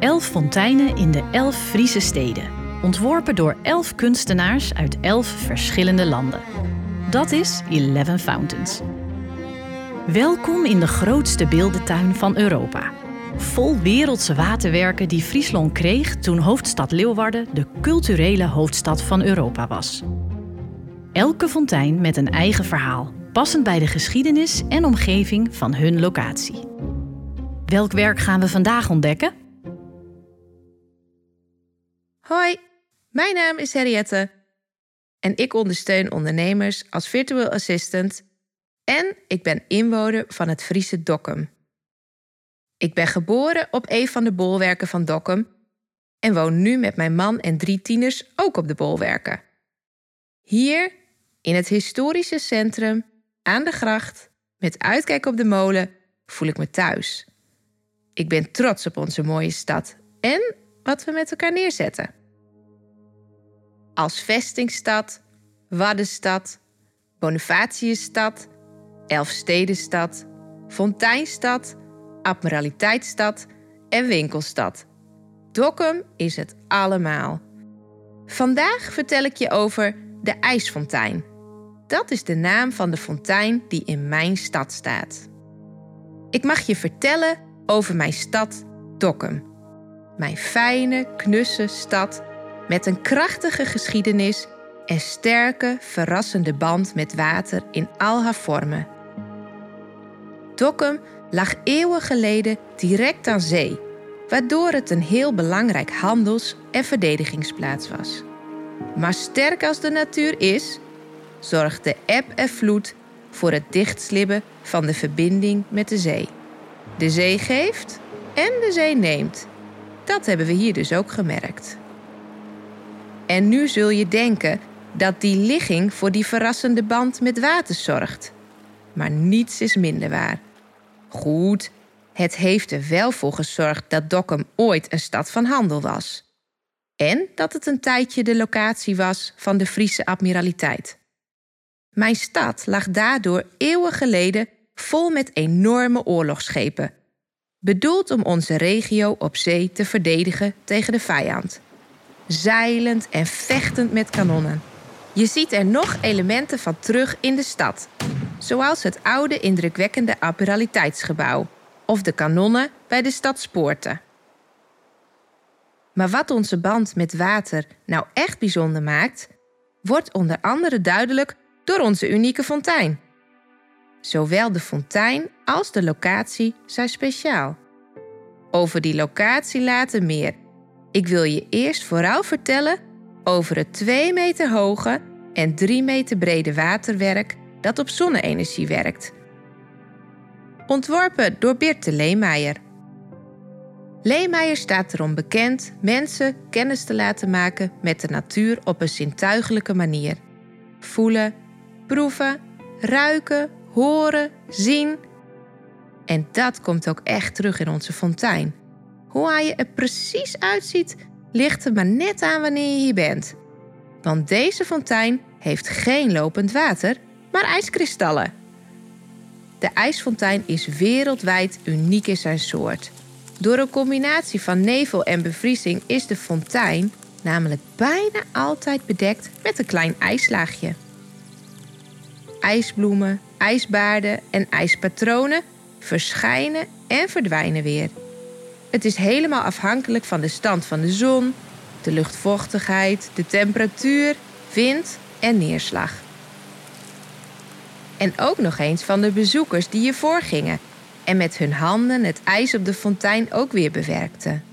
Elf fonteinen in de elf Friese steden. Ontworpen door elf kunstenaars uit elf verschillende landen. Dat is Eleven Fountains. Welkom in de grootste beeldentuin van Europa. Vol wereldse waterwerken die Friesland kreeg toen hoofdstad Leeuwarden de culturele hoofdstad van Europa was. Elke fontein met een eigen verhaal, passend bij de geschiedenis en omgeving van hun locatie. Welk werk gaan we vandaag ontdekken? Hoi, mijn naam is Henriette en ik ondersteun ondernemers als virtual assistant en ik ben inwoner van het Friese Dokkum. Ik ben geboren op een van de bolwerken van Dokkum en woon nu met mijn man en drie tieners ook op de bolwerken. Hier, in het historische centrum, aan de gracht, met uitkijk op de molen, voel ik me thuis. Ik ben trots op onze mooie stad en wat we met elkaar neerzetten. Als vestingstad, Waddenstad, Bonifatiusstad, Elfstedenstad, Fonteinstad, Admiraliteitsstad en Winkelstad. Dokkum is het allemaal. Vandaag vertel ik je over de IJsfontein. Dat is de naam van de fontein die in mijn stad staat. Ik mag je vertellen over mijn stad Dokkum. Mijn fijne, knusse stad met een krachtige geschiedenis en sterke, verrassende band met water in al haar vormen. Dokkum lag eeuwen geleden direct aan zee, waardoor het een heel belangrijk handels- en verdedigingsplaats was. Maar sterk als de natuur is, zorgt de eb en vloed voor het dichtslibben van de verbinding met de zee. De zee geeft en de zee neemt. Dat hebben we hier dus ook gemerkt. En nu zul je denken dat die ligging voor die verrassende band met water zorgt. Maar niets is minder waar. Goed, het heeft er wel voor gezorgd dat Dokkum ooit een stad van handel was. En dat het een tijdje de locatie was van de Friese admiraliteit. Mijn stad lag daardoor eeuwen geleden vol met enorme oorlogsschepen, bedoeld om onze regio op zee te verdedigen tegen de vijand. Zeilend en vechtend met kanonnen. Je ziet er nog elementen van terug in de stad, zoals het oude indrukwekkende admiraliteitsgebouw of de kanonnen bij de stadspoorten. Maar wat onze band met water nou echt bijzonder maakt, wordt onder andere duidelijk door onze unieke fontein. Zowel de fontein als de locatie zijn speciaal. Over die locatie later meer. Ik wil je eerst vooral vertellen over het 2 meter hoge en 3 meter brede waterwerk dat op zonne-energie werkt. Ontworpen door Birte Leemeijer. Leemeijer staat erom bekend mensen kennis te laten maken met de natuur op een zintuigelijke manier. Voelen, proeven, ruiken, horen, zien. En dat komt ook echt terug in onze fontein. Hoe hij er precies uitziet, ligt er maar net aan wanneer je hier bent. Want deze fontein heeft geen lopend water, maar ijskristallen. De ijsfontein is wereldwijd uniek in zijn soort. Door een combinatie van nevel en bevriezing is de fontein namelijk bijna altijd bedekt met een klein ijslaagje. IJsbloemen, ijsbaarden en ijspatronen verschijnen en verdwijnen weer. Het is helemaal afhankelijk van de stand van de zon, de luchtvochtigheid, de temperatuur, wind en neerslag. En ook nog eens van de bezoekers die hiervoor gingen en met hun handen het ijs op de fontein ook weer bewerkten.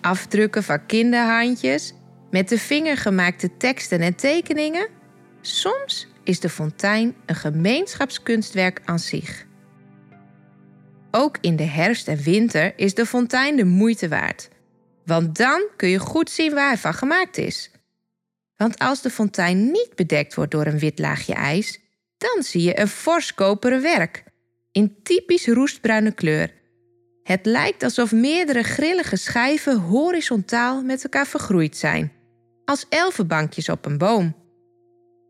Afdrukken van kinderhandjes, met de vinger gemaakte teksten en tekeningen. Soms is de fontein een gemeenschapskunstwerk aan zich. Ook in de herfst en winter is de fontein de moeite waard. Want dan kun je goed zien waar hij van gemaakt is. Want als de fontein niet bedekt wordt door een wit laagje ijs, dan zie je een fors koperen werk in typisch roestbruine kleur. Het lijkt alsof meerdere grillige schijven horizontaal met elkaar vergroeid zijn, als elfenbankjes op een boom.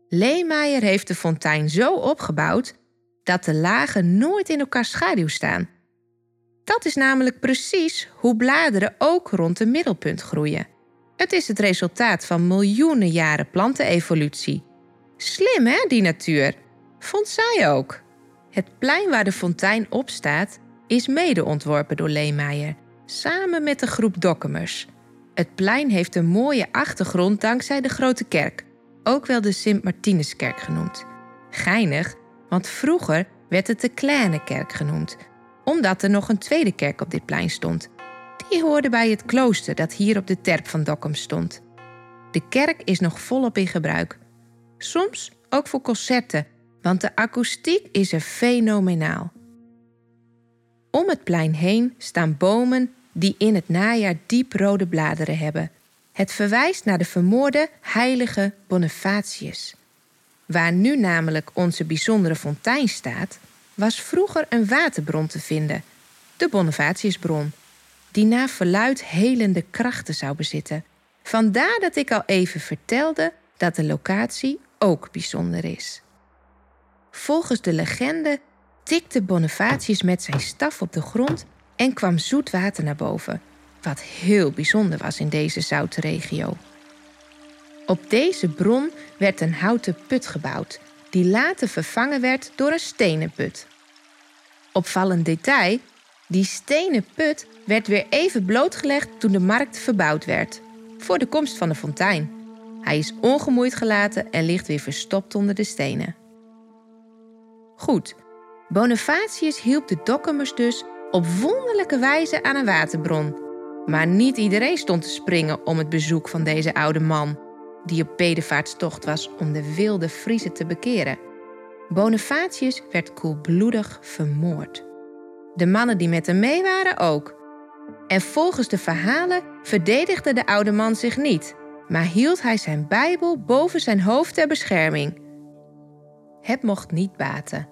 Leemeijer heeft de fontein zo opgebouwd dat de lagen nooit in elkaar schaduw staan. Dat is namelijk precies hoe bladeren ook rond een middelpunt groeien. Het is het resultaat van miljoenen jaren plantenevolutie. Slim hè, die natuur? Vond zij ook. Het plein waar de fontein op staat is mede ontworpen door Leemeijer, samen met een groep dokkemers. Het plein heeft een mooie achtergrond dankzij de Grote Kerk, ook wel de Sint-Martinuskerk genoemd. Geinig, want vroeger werd het de Kleine Kerk genoemd, omdat er nog een tweede kerk op dit plein stond. Die hoorde bij het klooster dat hier op de terp van Dokkum stond. De kerk is nog volop in gebruik. Soms ook voor concerten, want de akoestiek is er fenomenaal. Om het plein heen staan bomen die in het najaar diep rode bladeren hebben. Het verwijst naar de vermoorde heilige Bonifatius. Waar nu namelijk onze bijzondere fontein staat, was vroeger een waterbron te vinden, de Bonifatiusbron, die na verluid helende krachten zou bezitten. Vandaar dat ik al even vertelde dat de locatie ook bijzonder is. Volgens de legende tikte Bonifatius met zijn staf op de grond en kwam zoet water naar boven, wat heel bijzonder was in deze zoute regio. Op deze bron werd een houten put gebouwd, die later vervangen werd door een stenen put. Opvallend detail: die stenen put werd weer even blootgelegd toen de markt verbouwd werd, voor de komst van de fontein. Hij is ongemoeid gelaten en ligt weer verstopt onder de stenen. Goed, Bonifatius hielp de Dokkumers dus op wonderlijke wijze aan een waterbron. Maar niet iedereen stond te springen om het bezoek van deze oude man, die op bedevaartstocht was om de wilde Friezen te bekeren. Bonifatius werd koelbloedig vermoord. De mannen die met hem mee waren ook. En volgens de verhalen verdedigde de oude man zich niet, maar hield hij zijn Bijbel boven zijn hoofd ter bescherming. Het mocht niet baten,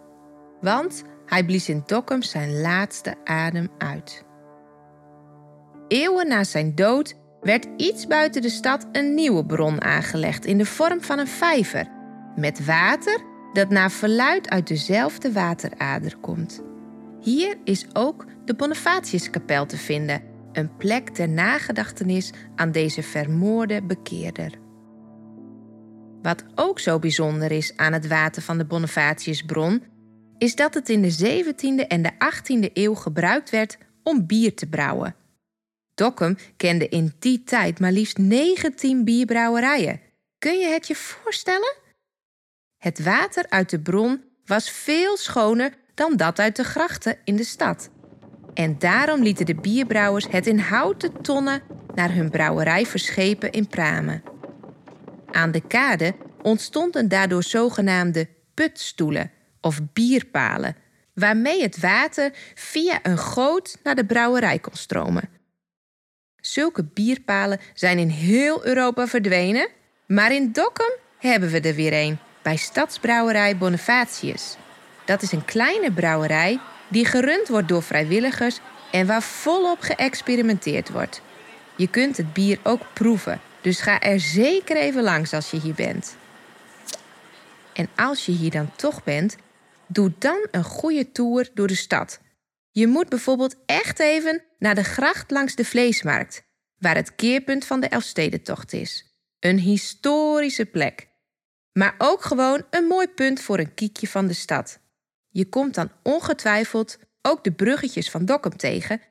want hij blies in Dokkum zijn laatste adem uit. Eeuwen na zijn dood werd iets buiten de stad een nieuwe bron aangelegd in de vorm van een vijver met water dat naar verluid uit dezelfde waterader komt. Hier is ook de Bonifatiuskapel te vinden, een plek ter nagedachtenis aan deze vermoorde bekeerder. Wat ook zo bijzonder is aan het water van de Bonifatiusbron, is dat het in de 17e en de 18e eeuw gebruikt werd om bier te brouwen. Dokkum kende in die tijd maar liefst 19 bierbrouwerijen. Kun je het je voorstellen? Het water uit de bron was veel schoner dan dat uit de grachten in de stad. En daarom lieten de bierbrouwers het in houten tonnen naar hun brouwerij verschepen in pramen. Aan de kade ontstonden daardoor zogenaamde putstoelen of bierpalen, waarmee het water via een goot naar de brouwerij kon stromen. Zulke bierpalen zijn in heel Europa verdwenen, maar in Dokkum hebben we er weer een bij Stadsbrouwerij Bonifatius. Dat is een kleine brouwerij die gerund wordt door vrijwilligers en waar volop geëxperimenteerd wordt. Je kunt het bier ook proeven, dus ga er zeker even langs als je hier bent. En als je hier dan toch bent, doe dan een goede tour door de stad. Je moet bijvoorbeeld echt even naar de gracht langs de Vleesmarkt, waar het keerpunt van de Elfstedentocht is. Een historische plek. Maar ook gewoon een mooi punt voor een kiekje van de stad. Je komt dan ongetwijfeld ook de bruggetjes van Dokkum tegen,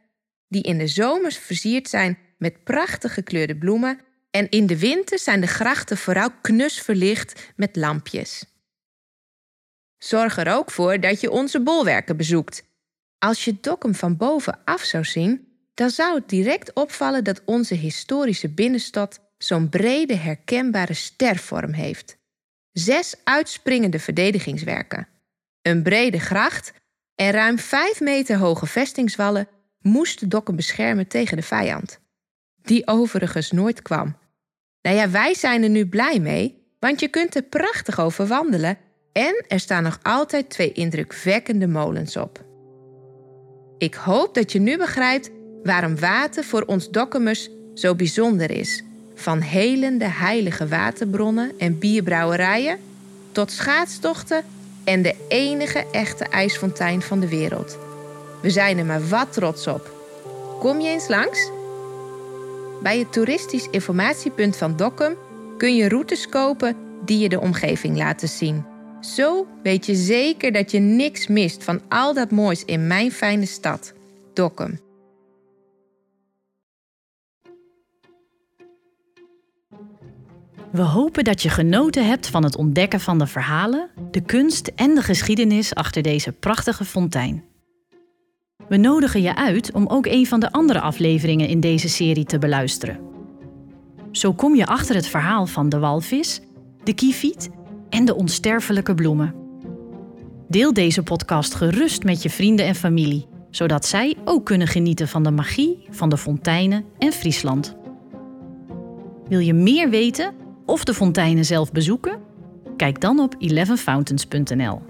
die in de zomers versierd zijn met prachtig gekleurde bloemen en in de winter zijn de grachten vooral knus verlicht met lampjes. Zorg er ook voor dat je onze bolwerken bezoekt. Als je Dokkum van bovenaf zou zien, dan zou het direct opvallen dat onze historische binnenstad zo'n brede herkenbare stervorm heeft. Zes uitspringende verdedigingswerken, een brede gracht en ruim vijf meter hoge vestingswallen moesten Dokkum beschermen tegen de vijand, die overigens nooit kwam. Nou ja, wij zijn er nu blij mee, want je kunt er prachtig over wandelen en er staan nog altijd twee indrukwekkende molens op. Ik hoop dat je nu begrijpt waarom water voor ons Dokkumers zo bijzonder is. Van helende heilige waterbronnen en bierbrouwerijen tot schaatstochten en de enige echte ijsfontein van de wereld. We zijn er maar wat trots op. Kom je eens langs? Bij het toeristisch informatiepunt van Dokkum kun je routes kopen die je de omgeving laten zien. Zo weet je zeker dat je niks mist van al dat moois in mijn fijne stad, Dokkum. We hopen dat je genoten hebt van het ontdekken van de verhalen, de kunst en de geschiedenis achter deze prachtige fontein. We nodigen je uit om ook een van de andere afleveringen in deze serie te beluisteren. Zo kom je achter het verhaal van de walvis, de kieviet en de onsterfelijke bloemen. Deel deze podcast gerust met je vrienden en familie, zodat zij ook kunnen genieten van de magie van de fonteinen en Friesland. Wil je meer weten of de fonteinen zelf bezoeken? Kijk dan op 11fountains.nl.